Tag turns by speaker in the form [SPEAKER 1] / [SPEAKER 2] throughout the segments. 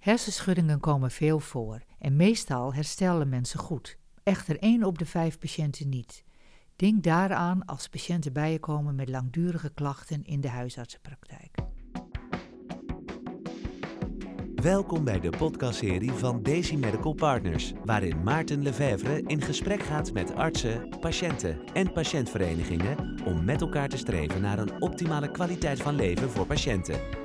[SPEAKER 1] Hersenschuddingen komen veel voor en meestal herstellen mensen goed. Echter één op de vijf patiënten niet. Denk daaraan als patiënten bij je komen met langdurige klachten in de huisartsenpraktijk.
[SPEAKER 2] Welkom bij de podcastserie van Daisy Medical Partners, waarin Maarten Lefevre in gesprek gaat met artsen, patiënten en patiëntverenigingen om met elkaar te streven naar een optimale kwaliteit van leven voor patiënten.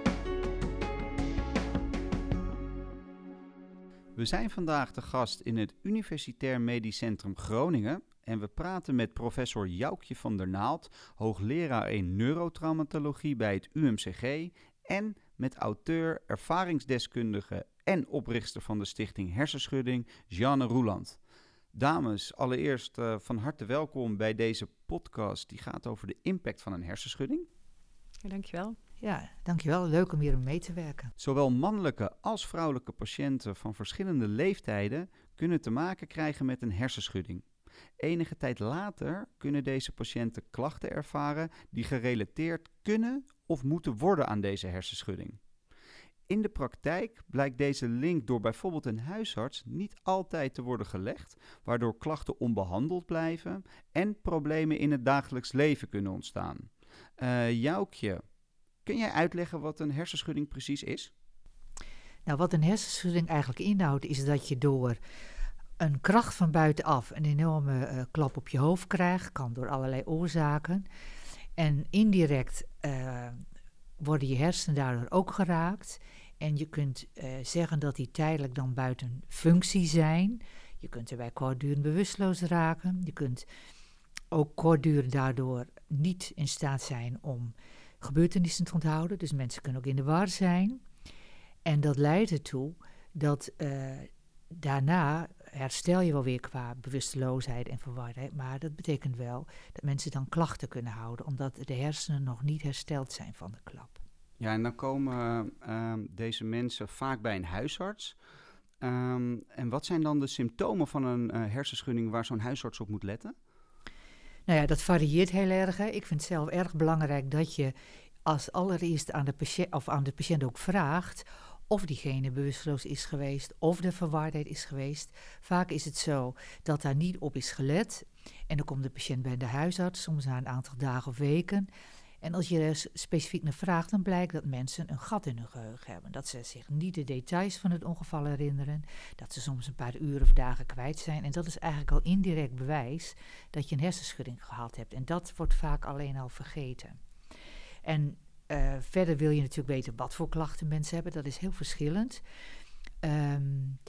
[SPEAKER 3] We zijn vandaag de gast in het Universitair Medisch Centrum Groningen en we praten met professor Joukje van der Naald, hoogleraar in neurotraumatologie bij het UMCG en met auteur, ervaringsdeskundige en oprichter van de stichting Hersenschudding, Jeanne Roeland. Dames, allereerst uh, van harte welkom bij deze podcast die gaat over de impact van een hersenschudding.
[SPEAKER 4] Ja, dankjewel.
[SPEAKER 1] Ja, dankjewel. Leuk om hier mee te werken.
[SPEAKER 3] Zowel mannelijke als vrouwelijke patiënten van verschillende leeftijden kunnen te maken krijgen met een hersenschudding. Enige tijd later kunnen deze patiënten klachten ervaren die gerelateerd kunnen of moeten worden aan deze hersenschudding. In de praktijk blijkt deze link door bijvoorbeeld een huisarts niet altijd te worden gelegd, waardoor klachten onbehandeld blijven en problemen in het dagelijks leven kunnen ontstaan. Uh, Joukje, kun jij uitleggen wat een hersenschudding precies is?
[SPEAKER 1] Nou, wat een hersenschudding eigenlijk inhoudt, is dat je door een kracht van buitenaf een enorme uh, klap op je hoofd krijgt, kan door allerlei oorzaken. En indirect uh, worden je hersenen daardoor ook geraakt. En je kunt uh, zeggen dat die tijdelijk dan buiten functie zijn. Je kunt erbij kortdurend bewusteloos raken. Je kunt ook kortdurend daardoor niet in staat zijn om gebeurtenissen te onthouden. Dus mensen kunnen ook in de war zijn. En dat leidt ertoe dat uh, daarna herstel je wel weer qua bewusteloosheid en verwardheid. Maar dat betekent wel dat mensen dan klachten kunnen houden, omdat de hersenen nog niet hersteld zijn van de klap.
[SPEAKER 3] Ja, en dan komen uh, deze mensen vaak bij een huisarts. Um, en wat zijn dan de symptomen van een uh, hersenschudding waar zo'n huisarts op moet letten?
[SPEAKER 1] Nou ja, dat varieert heel erg. Hè. Ik vind het zelf erg belangrijk dat je als allereerst aan de patiënt, of aan de patiënt ook vraagt of diegene bewusteloos is geweest of de verwardheid is geweest. Vaak is het zo dat daar niet op is gelet. En dan komt de patiënt bij de huisarts, soms na een aantal dagen of weken. En als je er specifiek naar vraagt, dan blijkt dat mensen een gat in hun geheugen hebben. Dat ze zich niet de details van het ongeval herinneren. Dat ze soms een paar uren of dagen kwijt zijn. En dat is eigenlijk al indirect bewijs dat je een hersenschudding gehad hebt. En dat wordt vaak alleen al vergeten. En uh, verder wil je natuurlijk weten wat voor klachten mensen hebben. Dat is heel verschillend. Um,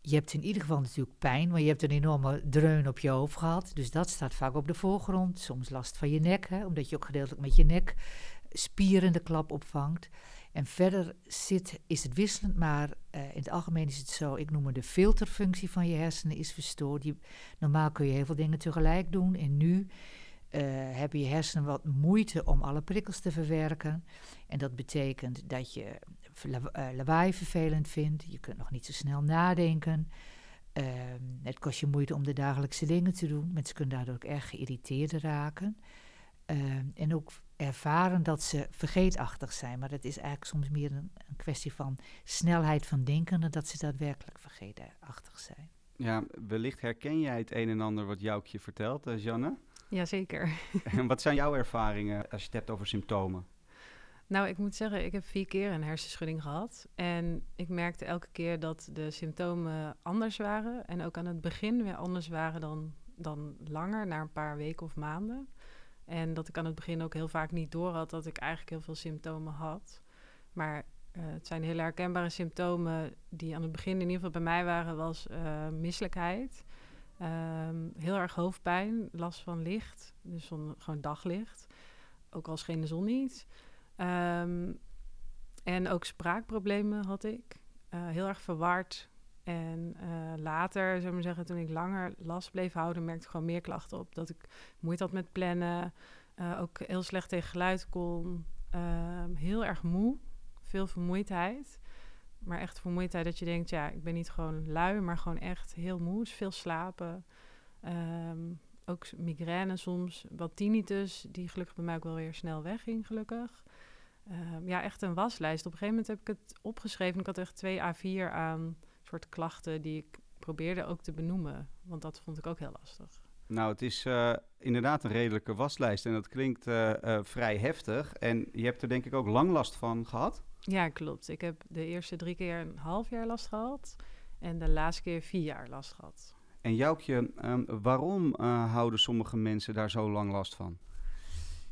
[SPEAKER 1] je hebt in ieder geval natuurlijk pijn, maar je hebt een enorme dreun op je hoofd gehad. Dus dat staat vaak op de voorgrond. Soms last van je nek, hè, omdat je ook gedeeltelijk met je nek spieren de klap opvangt. En verder zit, is het wisselend, maar uh, in het algemeen is het zo, ik noem het de filterfunctie van je hersenen is verstoord. Normaal kun je heel veel dingen tegelijk doen en nu uh, hebben je hersenen wat moeite om alle prikkels te verwerken. En dat betekent dat je uh, lawaai vervelend vindt. Je kunt nog niet zo snel nadenken. Uh, het kost je moeite om de dagelijkse dingen te doen. Mensen kunnen daardoor ook erg geïrriteerd raken. Ehm, en ook ervaren dat ze vergeetachtig zijn. Maar dat is eigenlijk soms meer een, een kwestie van snelheid van denken... dan dat ze daadwerkelijk vergeetachtig zijn.
[SPEAKER 3] Ja, wellicht herken jij het een en ander wat Joukje vertelt, uh, Janne?
[SPEAKER 4] Jazeker.
[SPEAKER 3] en wat zijn jouw ervaringen als je het hebt over symptomen?
[SPEAKER 4] Nou, ik moet zeggen, ik heb vier keer een hersenschudding gehad. En ik merkte elke keer dat de symptomen anders waren. En ook aan het begin weer anders waren dan, dan langer, na een paar weken of maanden. En dat ik aan het begin ook heel vaak niet door had dat ik eigenlijk heel veel symptomen had. Maar uh, het zijn hele herkenbare symptomen die aan het begin in ieder geval bij mij waren, was uh, misselijkheid. Um, heel erg hoofdpijn, last van licht, dus van gewoon daglicht. Ook al scheen de zon niet. Um, en ook spraakproblemen had ik. Uh, heel erg verward. En later, zou ik zeggen, toen ik langer last bleef houden, merkte ik gewoon meer klachten op. Dat ik moeite had met plannen. Ook heel slecht tegen geluid kon. Ehm, heel erg moe. Veel vermoeidheid. Maar echt vermoeidheid dat je denkt, ja, ik ben niet gewoon lui, maar gewoon echt heel moe. Dus veel slapen. Um, ook migraine soms. Wat tinnitus, die gelukkig bij mij ook wel weer snel wegging, gelukkig. Ehm, ja, echt een waslijst. Op een gegeven moment heb ik het opgeschreven. Ik had echt twee A4 aan soort klachten die ik probeerde ook te benoemen. Want dat vond ik ook heel lastig.
[SPEAKER 3] Nou, het is uh, inderdaad een redelijke waslijst en dat klinkt uh, uh, vrij heftig. En je hebt er denk ik ook lang last van gehad?
[SPEAKER 4] Ja, klopt. Ik heb de eerste drie keer een half jaar last gehad en de laatste keer vier jaar last gehad.
[SPEAKER 3] En Joukje, um, waarom houden sommige mensen daar zo lang last van?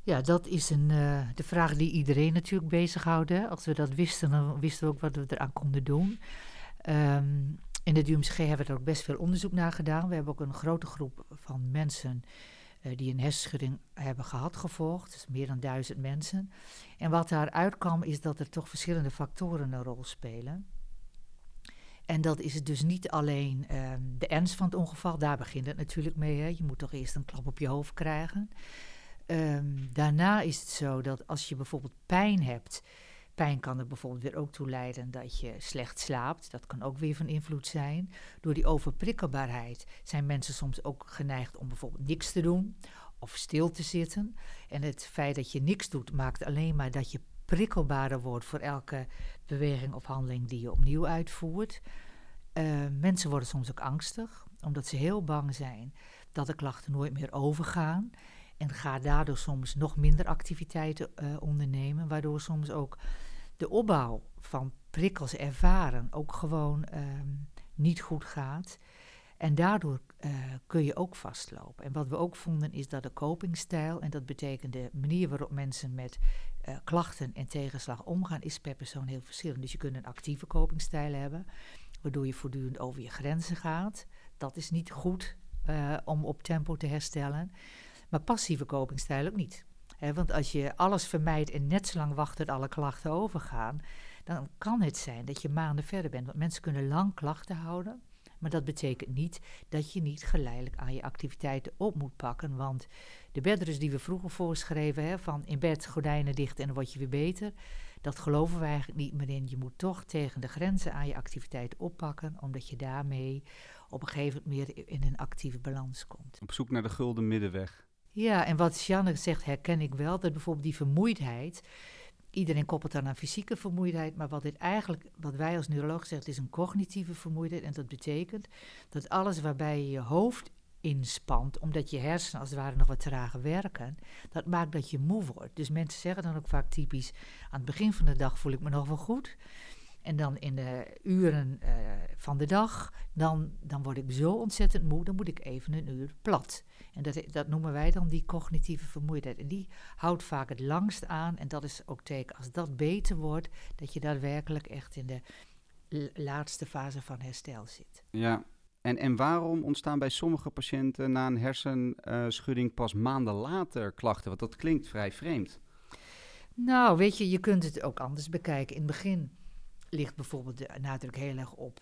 [SPEAKER 1] Ja, dat is een, de vraag die iedereen natuurlijk bezighoudt. Als we dat wisten, dan wisten we ook wat we eraan konden doen. Um, in de UMCG hebben we er ook best veel onderzoek naar gedaan. We hebben ook een grote groep van mensen uh, die een hersenschudding hebben gehad gevolgd. Dus meer dan duizend mensen. En wat daaruit kwam is dat er toch verschillende factoren een rol spelen. En dat is dus niet alleen um, de ernst van het ongeval, daar begint het natuurlijk mee. Hè. Je moet toch eerst een klap op je hoofd krijgen. Um, daarna is het zo dat als je bijvoorbeeld pijn hebt, Pijn kan er bijvoorbeeld weer ook toe leiden dat je slecht slaapt. Dat kan ook weer van invloed zijn. Door die overprikkelbaarheid zijn mensen soms ook geneigd om bijvoorbeeld niks te doen of stil te zitten. En het feit dat je niks doet maakt alleen maar dat je prikkelbaarder wordt voor elke beweging of handeling die je opnieuw uitvoert. Uh, mensen worden soms ook angstig, omdat ze heel bang zijn dat de klachten nooit meer overgaan. En ga daardoor soms nog minder activiteiten uh, ondernemen, waardoor soms ook de opbouw van prikkels ervaren ook gewoon um, niet goed gaat. En daardoor uh, kun je ook vastlopen. En wat we ook vonden is dat de copingstijl, en dat betekent de manier waarop mensen met uh, klachten en tegenslag omgaan, is per persoon heel verschillend. Dus je kunt een actieve copingstijl hebben, waardoor je voortdurend over je grenzen gaat. Dat is niet goed om op tempo te herstellen. Maar passieve copingstijl ook niet. Want als je alles vermijdt en net zo lang wacht tot alle klachten overgaan, dan kan het zijn dat je maanden verder bent. Want mensen kunnen lang klachten houden, maar dat betekent niet dat je niet geleidelijk aan je activiteiten op moet pakken. Want de bedrust die we vroeger voorschreven, van in bed gordijnen dicht en dan word je weer beter, dat geloven we eigenlijk niet meer in. Je moet toch tegen de grenzen aan je activiteit oppakken, omdat je daarmee op een gegeven moment meer in een actieve balans komt.
[SPEAKER 3] Op zoek naar de gulden middenweg.
[SPEAKER 1] Ja, en wat Janne zegt herken ik wel, dat bijvoorbeeld die vermoeidheid, iedereen koppelt dan aan fysieke vermoeidheid, maar wat dit eigenlijk, wat wij als neuroloog zeggen, is een cognitieve vermoeidheid. En dat betekent dat alles waarbij je je hoofd inspant, omdat je hersenen als het ware nog wat trager werken, dat maakt dat je moe wordt. Dus mensen zeggen dan ook vaak typisch, aan het begin van de dag voel ik me nog wel goed. En dan in de uren uh, van de dag, dan, dan word ik zo ontzettend moe, dan moet ik even een uur plat. En dat, dat noemen wij dan die cognitieve vermoeidheid. En die houdt vaak het langst aan. En dat is ook teken, als dat beter wordt, dat je daadwerkelijk echt in de laatste fase van herstel zit.
[SPEAKER 3] Ja, en, en waarom ontstaan bij sommige patiënten na een hersenschudding pas maanden later klachten? Want dat klinkt vrij vreemd.
[SPEAKER 1] Nou, weet je, je kunt het ook anders bekijken. In het begin ligt bijvoorbeeld de nadruk heel erg op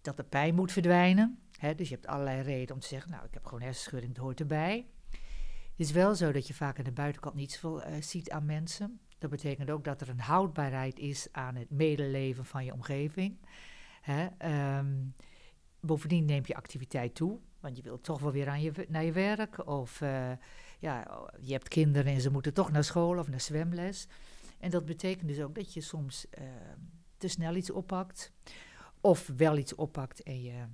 [SPEAKER 1] dat de pijn moet verdwijnen. Dus je hebt allerlei redenen om te zeggen, nou, ik heb gewoon hersenschudding, het hoort erbij. Het is wel zo dat je vaak aan de buitenkant niet zoveel uh, ziet aan mensen. Dat betekent ook dat er een houdbaarheid is aan het medeleven van je omgeving. Um, bovendien neemt je activiteit toe, want je wilt toch wel weer aan je, naar je werk. Of uh, ja, je hebt kinderen en ze moeten toch naar school of naar zwemles. En dat betekent dus ook dat je soms uh, te snel iets oppakt. Of wel iets oppakt en je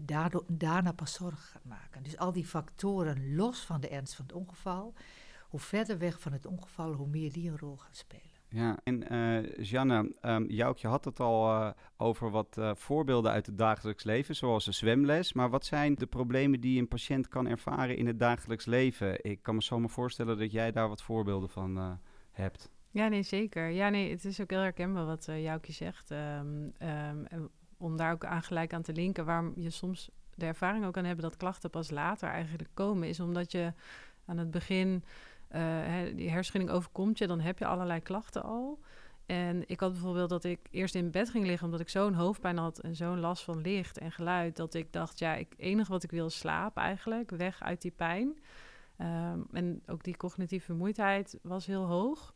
[SPEAKER 1] daardoor, daarna pas zorgen gaat maken. Dus al die factoren los van de ernst van het ongeval, hoe verder weg van het ongeval, hoe meer die een rol gaan spelen.
[SPEAKER 3] Ja, en uh, Janne, um, Joukje had het al uh, over wat voorbeelden uit het dagelijks leven, zoals een zwemles. Maar wat zijn de problemen die een patiënt kan ervaren in het dagelijks leven? Ik kan me zomaar voorstellen dat jij daar wat voorbeelden van hebt.
[SPEAKER 4] Ja, nee, zeker. Ja, nee, het is ook heel herkenbaar wat uh, Joukje zegt. Um, um, om daar ook aan gelijk aan te linken, waarom je soms de ervaring ook kan hebben dat klachten pas later eigenlijk komen, is omdat je aan het begin hè, die hersenschudding overkomt je, dan heb je allerlei klachten al. En ik had bijvoorbeeld dat ik eerst in bed ging liggen omdat ik zo'n hoofdpijn had en zo'n last van licht en geluid, dat ik dacht, ja, het enige wat ik wil is slaap eigenlijk, weg uit die pijn. Um, en ook die cognitieve vermoeidheid was heel hoog.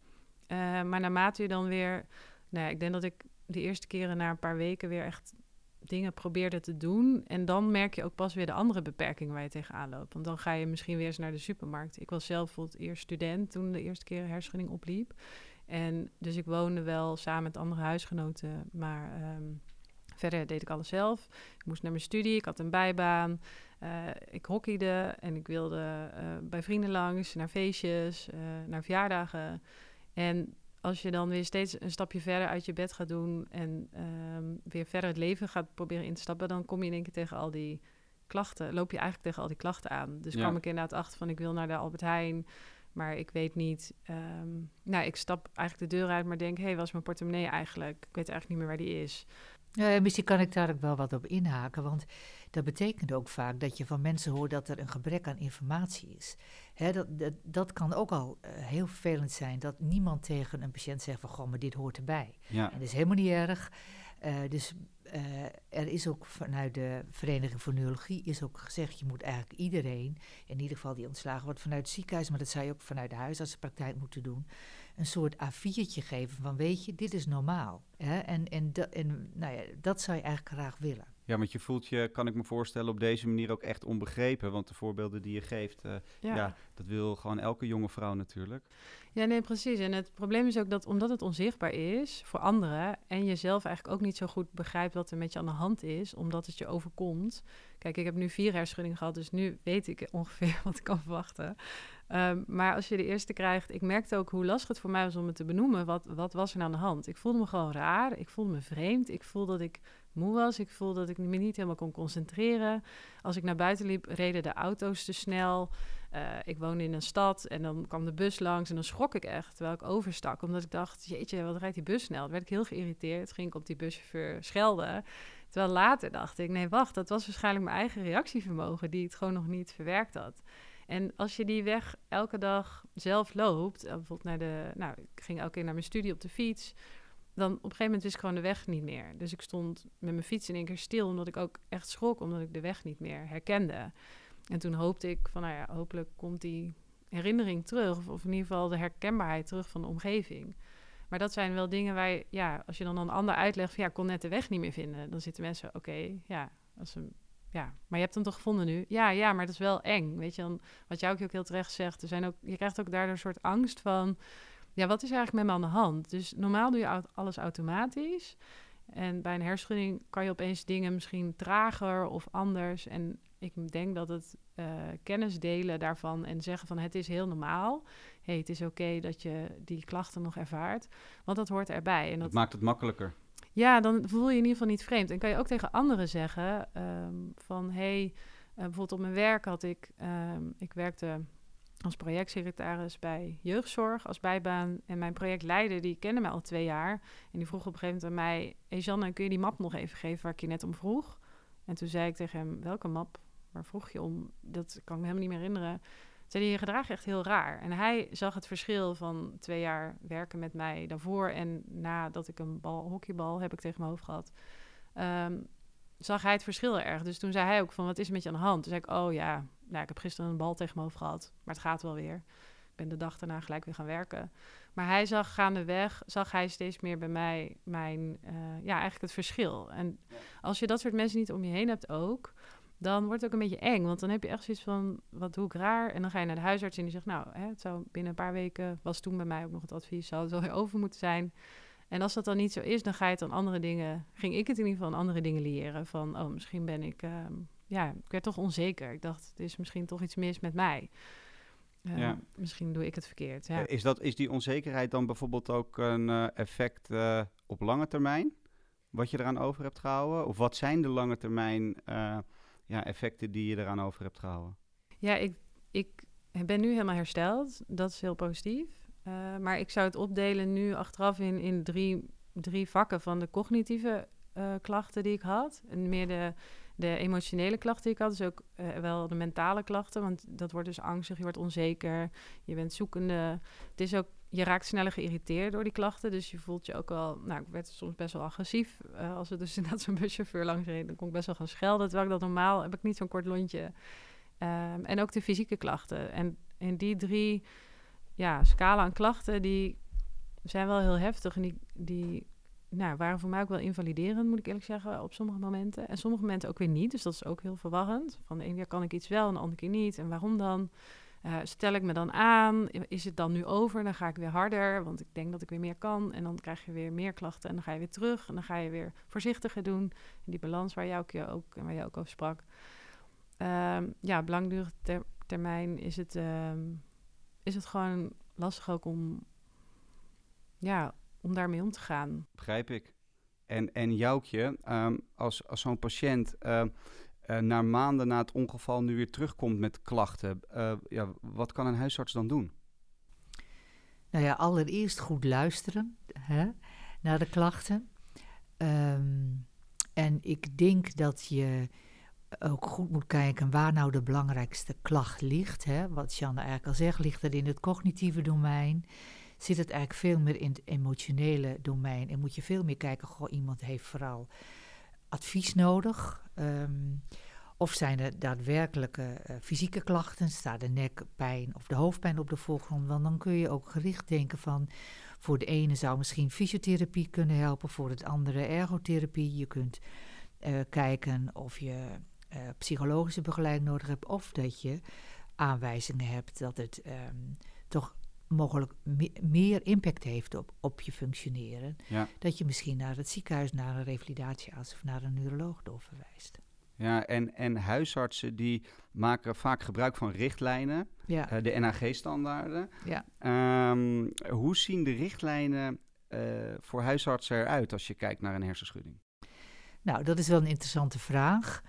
[SPEAKER 4] Uh, maar naarmate je dan weer, nou ja, ik denk dat ik de eerste keren na een paar weken weer echt dingen probeerde te doen. En dan merk je ook pas weer de andere beperkingen waar je tegenaan loopt. Want dan ga je misschien weer eens naar de supermarkt. Ik was zelf bijvoorbeeld eerst student toen de eerste keer hersenschudding opliep. En dus ik woonde wel samen met andere huisgenoten, maar ehm, verder deed ik alles zelf. Ik moest naar mijn studie, ik had een bijbaan. Uh, ik hockeyde en ik wilde uh, bij vrienden langs, naar feestjes, naar verjaardagen. En als je dan weer steeds een stapje verder uit je bed gaat doen en um, weer verder het leven gaat proberen in te stappen, dan kom je in één keer tegen al die klachten, loop je eigenlijk tegen al die klachten aan. Dus ja. kwam ik inderdaad achter van ik wil naar de Albert Heijn, maar ik weet niet. Um, nou, ik stap eigenlijk de deur uit, maar denk, hé, hey, was mijn portemonnee eigenlijk? Ik weet eigenlijk niet meer waar die is.
[SPEAKER 1] Ja, misschien kan ik daar ook wel wat op inhaken, want dat betekent ook vaak dat je van mensen hoort dat er een gebrek aan informatie is. Dat, dat, dat kan ook al uh, heel vervelend zijn, dat niemand tegen een patiënt zegt van, goh, maar dit hoort erbij.
[SPEAKER 3] Ja.
[SPEAKER 1] En dat is helemaal niet erg. Uh, dus uh, er is ook vanuit de Vereniging voor Neurologie is ook gezegd, je moet eigenlijk iedereen, in ieder geval die ontslagen wordt vanuit het ziekenhuis, maar dat zou je ook vanuit de huisartsenpraktijk moeten doen, een soort A4'tje geven van weet je, dit is normaal. Hè? En, en, en nou ja, dat zou je eigenlijk graag willen.
[SPEAKER 3] Ja, want je voelt je, kan ik me voorstellen, op deze manier ook echt onbegrepen. Want de voorbeelden die je geeft, uh, ja. ja. dat wil gewoon elke jonge vrouw natuurlijk.
[SPEAKER 4] Ja, nee, precies. En het probleem is ook dat omdat het onzichtbaar is voor anderen... en je zelf eigenlijk ook niet zo goed begrijpt wat er met je aan de hand is... omdat het je overkomt. Kijk, ik heb nu vier herschuddingen gehad, dus nu weet ik ongeveer wat ik kan verwachten. Um, maar als je de eerste krijgt, ik merkte ook hoe lastig het voor mij was om het te benoemen. Wat, wat was er nou aan de hand? Ik voelde me gewoon raar. Ik voelde me vreemd. Ik voelde dat ik was. Ik voelde dat ik me niet helemaal kon concentreren. Als ik naar buiten liep, reden de auto's te snel. Uh, ik woonde in een stad en dan kwam de bus langs en dan schrok ik echt terwijl ik overstak. Omdat ik dacht, jeetje, wat rijdt die bus snel? Dan werd ik heel geïrriteerd. Ging ik op die buschauffeur schelden. Terwijl later dacht ik, nee, wacht, dat was waarschijnlijk mijn eigen reactievermogen die het gewoon nog niet verwerkt had. En als je die weg elke dag zelf loopt, bijvoorbeeld naar de, nou, ik ging elke keer naar mijn studie op de fiets, dan op een gegeven moment wist ik gewoon de weg niet meer. Dus ik stond met mijn fiets in één keer stil, omdat ik ook echt schrok, omdat ik de weg niet meer herkende. En toen hoopte ik van, nou ja, hopelijk komt die herinnering terug, of, in ieder geval de herkenbaarheid terug van de omgeving. Maar dat zijn wel dingen waar ja, als je dan een ander uitlegt van, ja, ik kon net de weg niet meer vinden, dan zitten mensen, oké, ja, als een ja, maar je hebt hem toch gevonden nu? Ja, ja, maar dat is wel eng. Weet je, dan, wat jou ook heel terecht zegt, er zijn ook, je krijgt ook daardoor een soort angst van, ja, wat is eigenlijk met me aan de hand? Dus normaal doe je alles automatisch. En bij een herschudding kan je opeens dingen misschien trager of anders. En ik denk dat het uh, kennis delen daarvan en zeggen van het is heel normaal. hey, het is oké okay dat je die klachten nog ervaart. Want dat hoort erbij. En dat,
[SPEAKER 3] dat maakt het makkelijker.
[SPEAKER 4] Ja, dan voel je in ieder geval niet vreemd. En kan je ook tegen anderen zeggen um, van... hey, uh, bijvoorbeeld op mijn werk had ik... Um, ik werkte als projectsecretaris bij jeugdzorg als bijbaan. En mijn projectleider, die kende mij al twee jaar. En die vroeg op een gegeven moment aan mij... Hey Janne, kun je die map nog even geven waar ik je net om vroeg? En toen zei ik tegen hem, welke map? Waar vroeg je om? Dat kan ik me helemaal niet meer herinneren zei hij, je gedrag echt heel raar. En hij zag het verschil van twee jaar werken met mij daarvoor en nadat ik een bal, hockeybal heb ik tegen mijn hoofd gehad, um, zag hij het verschil erg. Dus toen zei hij ook van, wat is er met je aan de hand? Toen zei ik, oh ja, nou, ik heb gisteren een bal tegen mijn hoofd gehad, maar het gaat wel weer. Ik ben de dag daarna gelijk weer gaan werken. Maar hij zag gaandeweg, zag hij steeds meer bij mij mijn, uh, ja, eigenlijk het verschil. En als je dat soort mensen niet om je heen hebt ook, dan wordt het ook een beetje eng. Want dan heb je echt zoiets van, wat doe ik raar? En dan ga je naar de huisarts en die zegt, nou, hè, het zou binnen een paar weken, was toen bij mij ook nog het advies, zou het wel weer over moeten zijn. En als dat dan niet zo is, dan ga je het aan andere dingen, ging ik het in ieder geval aan andere dingen leren. Van, oh, misschien ben ik, uh, ja, ik werd toch onzeker. Ik dacht, het is misschien toch iets mis met mij. Uh, ja. Misschien doe ik het verkeerd. Ja.
[SPEAKER 3] Is, dat, is die onzekerheid dan bijvoorbeeld ook een uh, effect op lange termijn? Wat je eraan over hebt gehouden? Of wat zijn de lange termijn ja, effecten die je eraan over hebt gehouden?
[SPEAKER 4] Ja, ik, ik ben nu helemaal hersteld. Dat is heel positief. Maar ik zou het opdelen nu achteraf in, in drie, drie vakken van de cognitieve klachten die ik had. En meer de, de emotionele klachten die ik had. Dus ook uh, wel de mentale klachten. Want dat wordt dus angstig, je wordt onzeker, je bent zoekende. Het is ook je raakt sneller geïrriteerd door die klachten. Dus je voelt je ook wel... Nou, ik werd soms best wel agressief. Uh, als er dus inderdaad zo'n buschauffeur langs reed... dan kon ik best wel gaan schelden. Terwijl ik dat normaal... heb ik niet zo'n kort lontje. Um, en ook de fysieke klachten. En in die drie ja, scala aan klachten... die zijn wel heel heftig. En die, die nou, waren voor mij ook wel invaliderend, moet ik eerlijk zeggen... op sommige momenten. En sommige momenten ook weer niet. Dus dat is ook heel verwarrend. Van de ene keer kan ik iets wel en de andere keer niet. En waarom dan? Uh, stel ik me dan aan, is het dan nu over? Dan ga ik weer harder, want ik denk dat ik weer meer kan. En dan krijg je weer meer klachten en dan ga je weer terug. En dan ga je weer voorzichtiger doen. En die balans waar jij ook, ook, waar ook over sprak. Um, ja, langdurige termijn is het, um, is het gewoon lastig ook om, ja, om daarmee om te gaan.
[SPEAKER 3] Begrijp ik. En, en Joukje, um, als, als zo'n patiënt uh, uh, na maanden na het ongeval nu weer terugkomt met klachten, uh, ja, wat kan een huisarts dan doen?
[SPEAKER 1] Nou ja, allereerst goed luisteren hè, naar de klachten. Um, en ik denk dat je ook goed moet kijken waar nou de belangrijkste klacht ligt. Hè. Wat Janne eigenlijk al zegt, ligt het in het cognitieve domein? Zit het eigenlijk veel meer in het emotionele domein? En moet je veel meer kijken, goh, iemand heeft vooral advies nodig. Um, of zijn er daadwerkelijke uh, fysieke klachten? Staat de nekpijn of de hoofdpijn op de voorgrond? Want dan kun je ook gericht denken van... voor de ene zou misschien fysiotherapie kunnen helpen... voor het andere ergotherapie. Je kunt uh, kijken of je uh, psychologische begeleiding nodig hebt... of dat je aanwijzingen hebt dat het um, toch mogelijk me meer impact heeft op, op je functioneren.
[SPEAKER 3] Ja.
[SPEAKER 1] Dat je misschien naar het ziekenhuis, naar een revalidatiearts of naar een neuroloog doorverwijst.
[SPEAKER 3] Ja, en, en huisartsen die maken vaak gebruik van richtlijnen,
[SPEAKER 1] ja.
[SPEAKER 3] uh, de NAG-standaarden.
[SPEAKER 1] Ja.
[SPEAKER 3] Um, hoe zien de richtlijnen uh, voor huisartsen eruit als je kijkt naar een hersenschudding?
[SPEAKER 1] Nou, dat is wel een interessante vraag.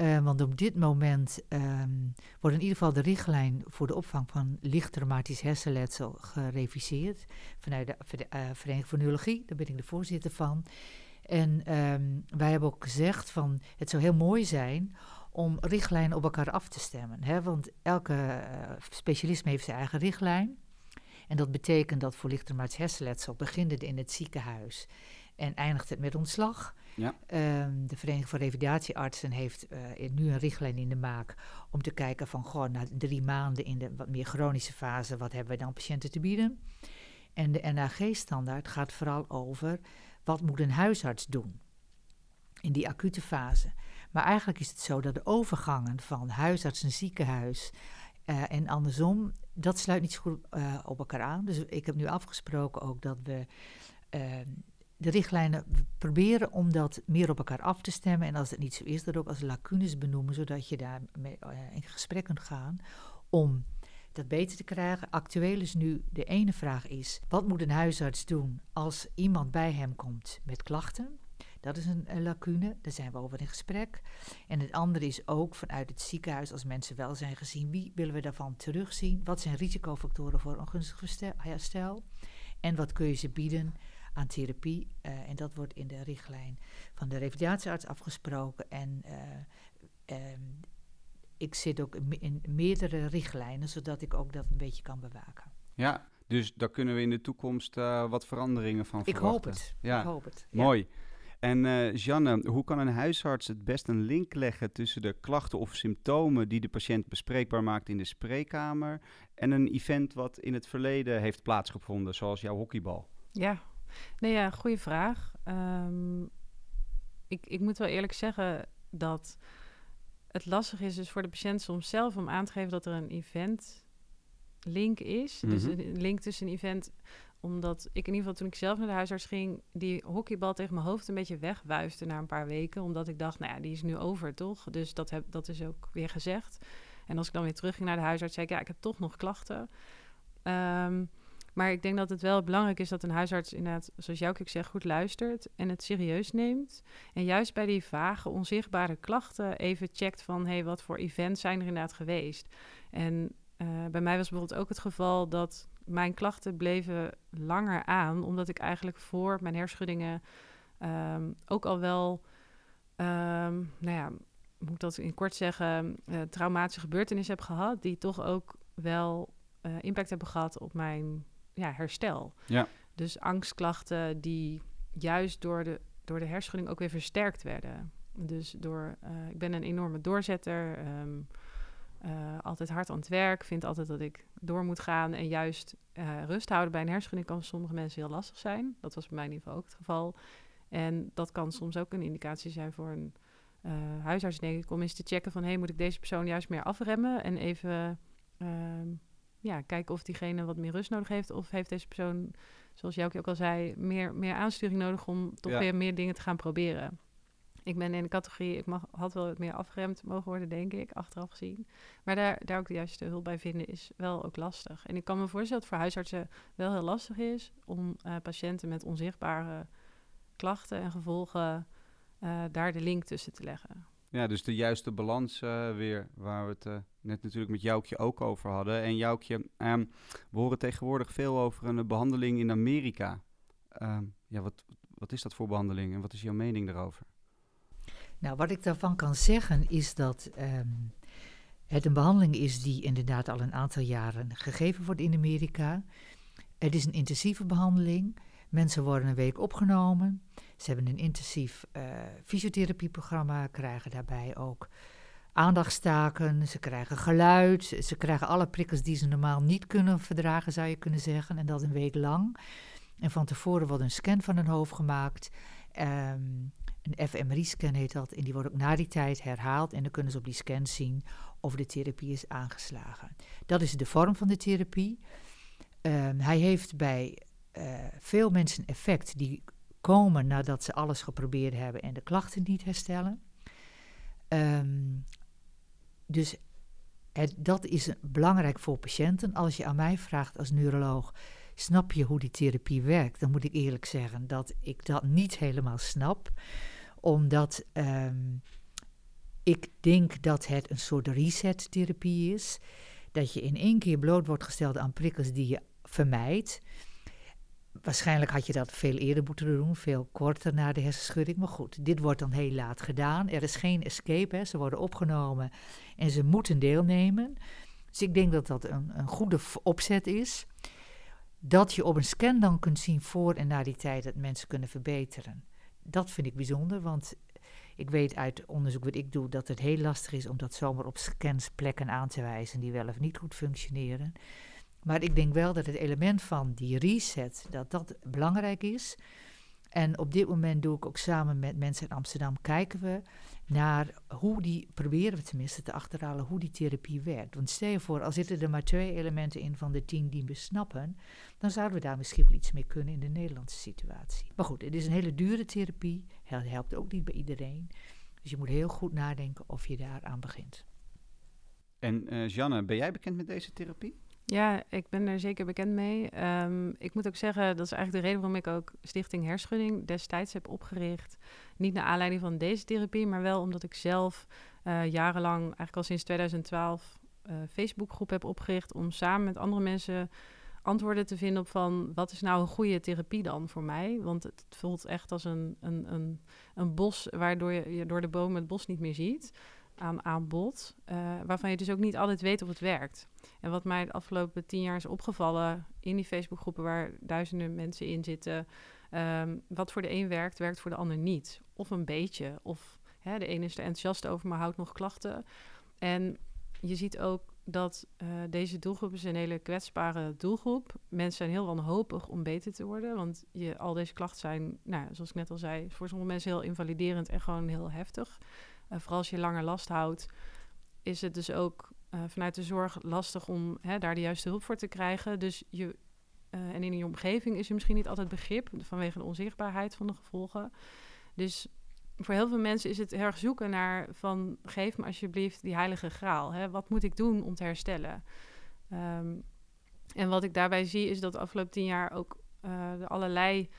[SPEAKER 1] Uh, want op dit moment um, wordt in ieder geval de richtlijn voor de opvang van licht traumatisch hersenletsel gereviseerd vanuit de, de Vereniging voor Neurologie. Daar ben ik de voorzitter van. En um, wij hebben ook gezegd van het zou heel mooi zijn om richtlijnen op elkaar af te stemmen. Hè? Want elke uh, specialisme heeft zijn eigen richtlijn. En dat betekent dat voor lichttraumatisch hersenletsel begint het in het ziekenhuis en eindigt het met ontslag.
[SPEAKER 3] Ja.
[SPEAKER 1] Um, de Vereniging van Revalidatieartsen heeft uh, nu een richtlijn in de maak om te kijken van gewoon na drie maanden in de wat meer chronische fase, wat hebben we dan patiënten te bieden? En de NAG-standaard gaat vooral over wat moet een huisarts doen in die acute fase. Maar eigenlijk is het zo dat de overgangen van huisarts naar ziekenhuis uh, en andersom, dat sluit niet zo goed uh, op elkaar aan. Dus ik heb nu afgesproken ook dat we uh, de richtlijnen proberen om dat meer op elkaar af te stemmen. En als het niet zo is, dat ook als lacunes benoemen, zodat je daar mee, in gesprek kunt gaan om dat beter te krijgen. Actueel is nu de ene vraag is, wat moet een huisarts doen als iemand bij hem komt met klachten? Dat is een, een, lacune, daar zijn we over in gesprek. En het andere is ook vanuit het ziekenhuis, als mensen wel zijn gezien, wie willen we daarvan terugzien? Wat zijn risicofactoren voor ongunstig herstel? En wat kun je ze bieden aan therapie? Uh, en dat wordt in de richtlijn van de revalidatiearts afgesproken. En uh, um, ik zit ook in meerdere richtlijnen, zodat ik ook dat een beetje kan bewaken.
[SPEAKER 3] Ja, dus daar kunnen we in de toekomst uh, wat veranderingen van
[SPEAKER 1] ik
[SPEAKER 3] verwachten.
[SPEAKER 1] Hoop het.
[SPEAKER 3] Ja.
[SPEAKER 1] Ik hoop het.
[SPEAKER 3] Mooi. En uh, Janne, hoe kan een huisarts het best een link leggen tussen de klachten of symptomen die de patiënt bespreekbaar maakt in de spreekkamer en een event wat in het verleden heeft plaatsgevonden, zoals jouw hockeybal?
[SPEAKER 4] Ja, nee, ja, goede vraag. Um, ik, ik moet wel eerlijk zeggen dat het lastig is dus voor de patiënt soms zelf om aan te geven dat er een event link is. Mm -hmm. Dus een link tussen een event omdat ik in ieder geval toen ik zelf naar de huisarts ging, die hockeybal tegen mijn hoofd een beetje wegwuifde na een paar weken. Omdat ik dacht, nou ja, die is nu over, toch? Dus dat, heb, dat is ook weer gezegd. En als ik dan weer terug ging naar de huisarts, zei ik, ja, ik heb toch nog klachten. Um, maar ik denk dat het wel belangrijk is dat een huisarts inderdaad, zoals jou ook zegt, goed luistert en het serieus neemt. En juist bij die vage, onzichtbare klachten even checkt van, hé, hey, wat voor events zijn er inderdaad geweest? En uh, bij mij was bijvoorbeeld ook het geval dat mijn klachten bleven langer aan, omdat ik eigenlijk voor mijn herschuddingen um, ook al wel, um, nou ja, moet ik dat in kort zeggen, uh, traumatische gebeurtenissen heb gehad, die toch ook wel uh, impact hebben gehad op mijn ja, herstel.
[SPEAKER 3] Ja.
[SPEAKER 4] Dus angstklachten die juist door de, door de herschudding ook weer versterkt werden. Dus door, uh, ik ben een enorme doorzetter, um, uh, altijd hard aan het werk, vind altijd dat ik door moet gaan. En juist uh, rust houden bij een herschudding kan voor sommige mensen heel lastig zijn. Dat was bij mij in ieder geval ook het geval. En dat kan soms ook een indicatie zijn voor een huisarts, denk ik, om eens te checken van... hé, hey, moet ik deze persoon juist meer afremmen en even ehm, ja, kijken of diegene wat meer rust nodig heeft. Of heeft deze persoon, zoals Jouke ook al zei, meer, meer aansturing nodig om toch
[SPEAKER 3] Ja.
[SPEAKER 4] weer meer dingen te gaan proberen. Ik ben in de categorie, ik mag, had wel wat meer afgeremd mogen worden, denk ik, achteraf gezien. Maar daar, daar ook de juiste hulp bij vinden is wel ook lastig. En ik kan me voorstellen dat het voor huisartsen wel heel lastig is om eh, patiënten met onzichtbare klachten en gevolgen eh, daar de link tussen te leggen.
[SPEAKER 3] Ja, dus de juiste balans eh, weer, waar we het eh, net natuurlijk met Joukje ook over hadden. En Joukje, ehm, we horen tegenwoordig veel over een behandeling in Amerika. Ehm, ja, wat, wat is dat voor behandeling en wat is jouw mening daarover?
[SPEAKER 1] Nou, wat ik daarvan kan zeggen is dat ehm, het een behandeling is die inderdaad al een aantal jaren gegeven wordt in Amerika. Het is een intensieve behandeling. Mensen worden een week opgenomen. Ze hebben een intensief eh, fysiotherapieprogramma, krijgen daarbij ook aandachtstaken, ze krijgen geluid, ze ze krijgen alle prikkels die ze normaal niet kunnen verdragen, zou je kunnen zeggen, en dat een week lang. En van tevoren wordt een scan van hun hoofd gemaakt. Ehm, een fMRI-scan heet dat. En die wordt ook na die tijd herhaald. En dan kunnen ze op die scan zien of de therapie is aangeslagen. Dat is de vorm van de therapie. Ehm, hij heeft bij eh, veel mensen effect die komen nadat ze alles geprobeerd hebben en de klachten niet herstellen. Ehm, dus het, dat is belangrijk voor patiënten. Als je aan mij vraagt als neuroloog, snap je hoe die therapie werkt? Dan moet ik eerlijk zeggen dat ik dat niet helemaal snap. Omdat ehm, ik denk dat het een soort reset-therapie is. Dat je in één keer bloot wordt gesteld aan prikkels die je vermijdt. Waarschijnlijk had je dat veel eerder moeten doen, veel korter na de hersenschudding. Maar goed, dit wordt dan heel laat gedaan. Er is geen escape, hè. ze worden opgenomen en ze moeten deelnemen. Dus ik denk dat dat een, een goede opzet is. Dat je op een scan dan kunt zien voor en na die tijd dat mensen kunnen verbeteren. Dat vind ik bijzonder, want ik weet uit onderzoek wat ik doe dat het heel lastig is om dat zomaar op scans plekken aan te wijzen die wel of niet goed functioneren. Maar ik denk wel dat het element van die reset, dat dat belangrijk is. En op dit moment doe ik ook samen met mensen in Amsterdam, kijken we naar hoe die, proberen we tenminste te achterhalen hoe die therapie werkt. Want stel je voor, al zitten er maar twee elementen in van de tien die we snappen, dan zouden we daar misschien wel iets mee kunnen in de Nederlandse situatie. Maar goed, het is een hele dure therapie, het helpt ook niet bij iedereen. Dus je moet heel goed nadenken of je daar aan begint.
[SPEAKER 3] En eh Janne, ben jij bekend met deze therapie?
[SPEAKER 4] Ja, ik ben er zeker bekend mee. Ehm, ik moet ook zeggen, dat is eigenlijk de reden waarom ik ook Stichting Herschudding destijds heb opgericht. Niet naar aanleiding van deze therapie, maar wel omdat ik zelf eh, jarenlang, eigenlijk al sinds 2012, eh Facebookgroep heb opgericht om samen met andere mensen antwoorden te vinden op van wat is nou een goede therapie dan voor mij? Want het voelt echt als een, een, een, een bos waardoor je, je door de bomen het bos niet meer ziet aan aanbod, eh, waarvan je dus ook niet altijd weet of het werkt. En wat mij de afgelopen tien jaar is opgevallen in die Facebookgroepen waar duizenden mensen in zitten, ehm, wat voor de een werkt, werkt voor de ander niet. Of een beetje. Of hè, de ene is er enthousiast over, maar houdt nog klachten. En je ziet ook dat eh, deze doelgroep is een hele kwetsbare doelgroep. Mensen zijn heel wanhopig om beter te worden, want je, al deze klachten zijn, nou, zoals ik net al zei, voor sommige mensen heel invaliderend en gewoon heel heftig. Vooral als je langer last houdt, is het dus ook uh, vanuit de zorg lastig om hè, daar de juiste hulp voor te krijgen. Dus je, uh, en in je omgeving is er misschien niet altijd begrip vanwege de onzichtbaarheid van de gevolgen. Dus voor heel veel mensen is het erg zoeken naar van geef me alsjeblieft die heilige graal. Hè? Wat moet ik doen om te herstellen? Um, en wat ik daarbij zie is dat de afgelopen tien jaar ook de allerlei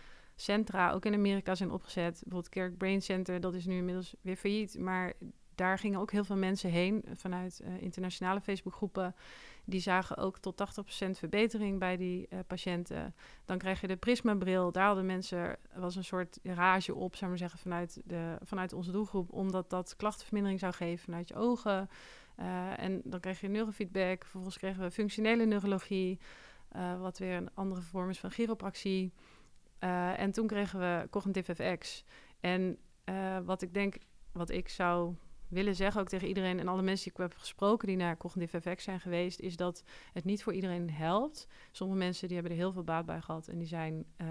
[SPEAKER 4] centra, ook in Amerika, zijn opgezet. Bijvoorbeeld Kerk Brain Center, dat is nu inmiddels weer failliet. Maar daar gingen ook heel veel mensen heen vanuit uh, internationale Facebookgroepen. Die zagen ook tot 80% verbetering bij die uh, patiënten. Dan krijg je de Prisma-bril. Daar hadden mensen, was een soort rage op, zou maar zeggen, vanuit, de, vanuit onze doelgroep. Omdat dat klachtenvermindering zou geven vanuit je ogen. Uh, en dan krijg je neurofeedback. Vervolgens kregen we functionele neurologie. Wat weer een andere vorm is van chiropractie. Uh, en toen kregen we Cognitive FX. En wat ik denk, wat ik zou willen zeggen, ook tegen iedereen en alle mensen die ik heb gesproken die naar cognitief effect zijn geweest, is dat het niet voor iedereen helpt. Sommige mensen die hebben er heel veel baat bij gehad en die zijn uh,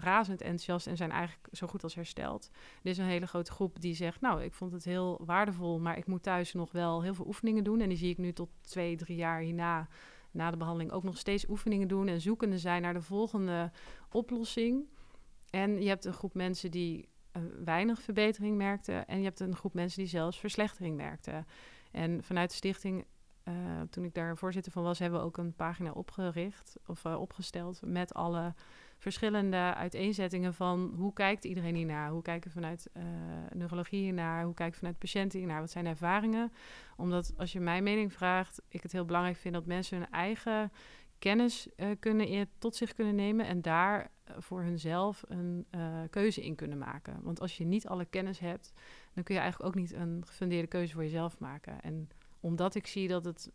[SPEAKER 4] razend enthousiast en zijn eigenlijk zo goed als hersteld. Er is een hele grote groep die zegt, nou, ik vond het heel waardevol, maar ik moet thuis nog wel heel veel oefeningen doen. En die zie ik nu tot twee, drie jaar hierna, na de behandeling, ook nog steeds oefeningen doen en zoekende zijn naar de volgende oplossing. En je hebt een groep mensen die weinig verbetering merkte. En je hebt een groep mensen die zelfs verslechtering merkten. En vanuit de stichting, uh, toen ik daar voorzitter van was, hebben we ook een pagina opgericht of uh, opgesteld met alle verschillende uiteenzettingen van hoe kijkt iedereen hiernaar? Hoe kijken vanuit uh, neurologie hiernaar? Hoe kijken vanuit patiënten hiernaar? Wat zijn ervaringen? Omdat als je mijn mening vraagt, ik het heel belangrijk vind dat mensen hun eigen kennis uh, kunnen tot zich kunnen nemen en daar eh, voor hunzelf een keuze in kunnen maken. Want als je niet alle kennis hebt, dan kun je eigenlijk ook niet een gefundeerde keuze voor jezelf maken. En omdat ik zie dat het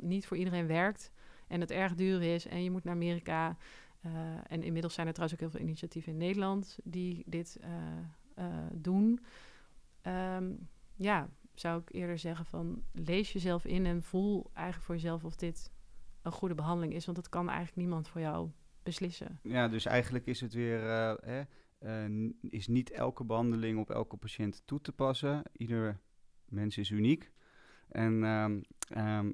[SPEAKER 4] niet voor iedereen werkt en het erg duur is en je moet naar Amerika. Uh, en inmiddels zijn er trouwens ook heel veel initiatieven in Nederland die dit doen. Um, ja, zou ik eerder zeggen van lees jezelf in en voel eigenlijk voor jezelf of dit een goede behandeling is. Want dat kan eigenlijk niemand voor jou beslissen.
[SPEAKER 3] Ja, dus eigenlijk is het weer. Hè, is niet elke behandeling op elke patiënt toe te passen. Ieder mens is uniek. En um,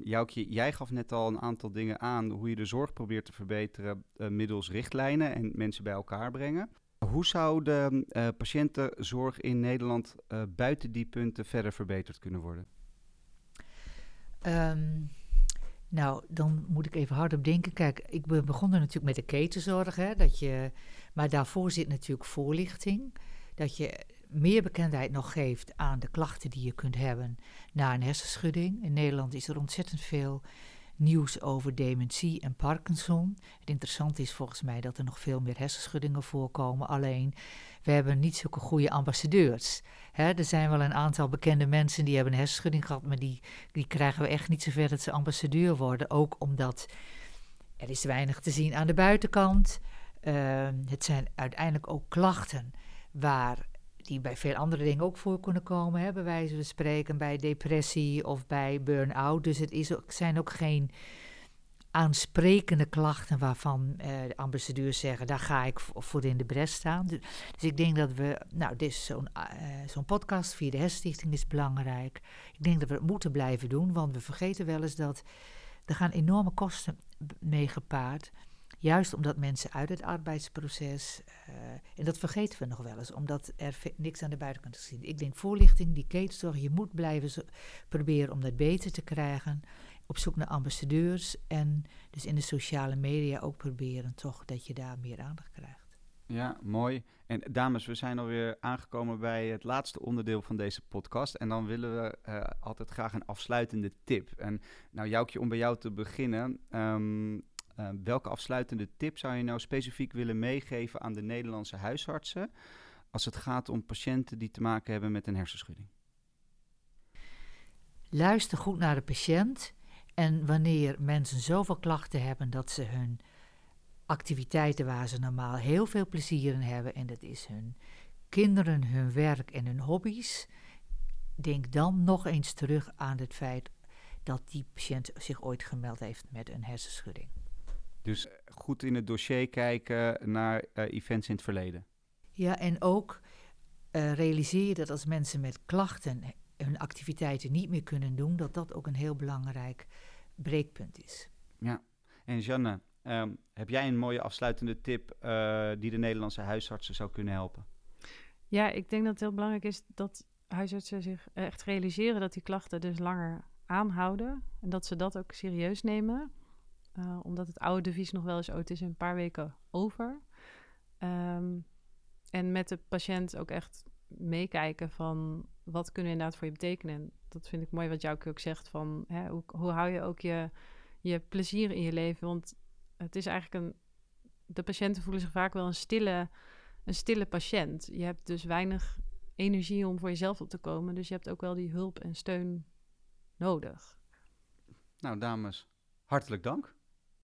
[SPEAKER 3] jij gaf net al een aantal dingen aan hoe je de zorg probeert te verbeteren uh, middels richtlijnen en mensen bij elkaar brengen. Hoe zou de patiëntenzorg in Nederland buiten die punten verder verbeterd kunnen worden?
[SPEAKER 1] Um, nou, dan moet ik even hard op denken. Kijk, ik ben begonnen natuurlijk met de ketenzorg. Hè, dat je, maar daarvoor zit natuurlijk voorlichting. Dat je meer bekendheid nog geeft aan de klachten die je kunt hebben na een hersenschudding. In Nederland is er ontzettend veel nieuws over dementie en Parkinson. Het interessante is volgens mij dat er nog veel meer hersenschuddingen voorkomen. Alleen, we hebben niet zulke goede ambassadeurs. Er zijn wel een aantal bekende mensen die hebben een hersenschudding gehad, maar die, die krijgen we echt niet zover dat ze ambassadeur worden. Ook omdat er is weinig te zien aan de buitenkant. Uh, het zijn uiteindelijk ook klachten waar die bij veel andere dingen ook voor kunnen komen, hè, bij wijze van spreken, bij depressie of bij burn-out. Dus het is zijn ook geen aansprekende klachten waarvan uh, de ambassadeurs zeggen, daar ga ik voor in de bres staan. Dus, dus ik denk dat we, nou, dit zo'n uh, zo'n podcast via de Hersenstichting is belangrijk. Ik denk dat we het moeten blijven doen, want we vergeten wel eens dat er gaan enorme kosten mee gepaard. Juist omdat mensen uit het arbeidsproces, uh, en dat vergeten we nog wel eens, omdat er niks aan de buitenkant is. Ik denk voorlichting, die ketenzorg, je moet blijven proberen om dat beter te krijgen op zoek naar ambassadeurs en dus in de sociale media ook proberen toch dat je daar meer aandacht krijgt.
[SPEAKER 3] Ja, mooi. En dames, we zijn alweer aangekomen bij het laatste onderdeel van deze podcast. En dan willen we uh, altijd graag een afsluitende tip. En nou, Joukje, om bij jou te beginnen. Um, uh, welke afsluitende tip zou je nou specifiek willen meegeven aan de Nederlandse huisartsen als het gaat om patiënten die te maken hebben met een hersenschudding?
[SPEAKER 1] Luister goed naar de patiënt en wanneer mensen zoveel klachten hebben dat ze hun activiteiten waar ze normaal heel veel plezier in hebben, en dat is hun kinderen, hun werk en hun hobby's, denk dan nog eens terug aan het feit dat die patiënt zich ooit gemeld heeft met een hersenschudding.
[SPEAKER 3] Dus goed in het dossier kijken naar uh, events in het verleden.
[SPEAKER 1] Ja, en ook uh, realiseer je dat als mensen met klachten hun activiteiten niet meer kunnen doen, dat dat ook een heel belangrijk breekpunt is.
[SPEAKER 3] Ja, en Janne, um, heb jij een mooie afsluitende tip uh, die de Nederlandse huisartsen zou kunnen helpen?
[SPEAKER 4] Ja, ik denk dat het heel belangrijk is dat huisartsen zich echt realiseren dat die klachten dus langer aanhouden en dat ze dat ook serieus nemen. Uh, omdat het oude devies nog wel eens, oh, het is een paar weken over. Um, en met de patiënt ook echt meekijken van wat kunnen we inderdaad voor je betekenen. Dat vind ik mooi wat jou ook zegt van hè, hoe, hoe hou je ook je, je plezier in je leven. Want het is eigenlijk een. De patiënten voelen zich vaak wel een stille, een stille patiënt. Je hebt dus weinig energie om voor jezelf op te komen. Dus je hebt ook wel die hulp en steun nodig.
[SPEAKER 3] Nou, dames, hartelijk dank.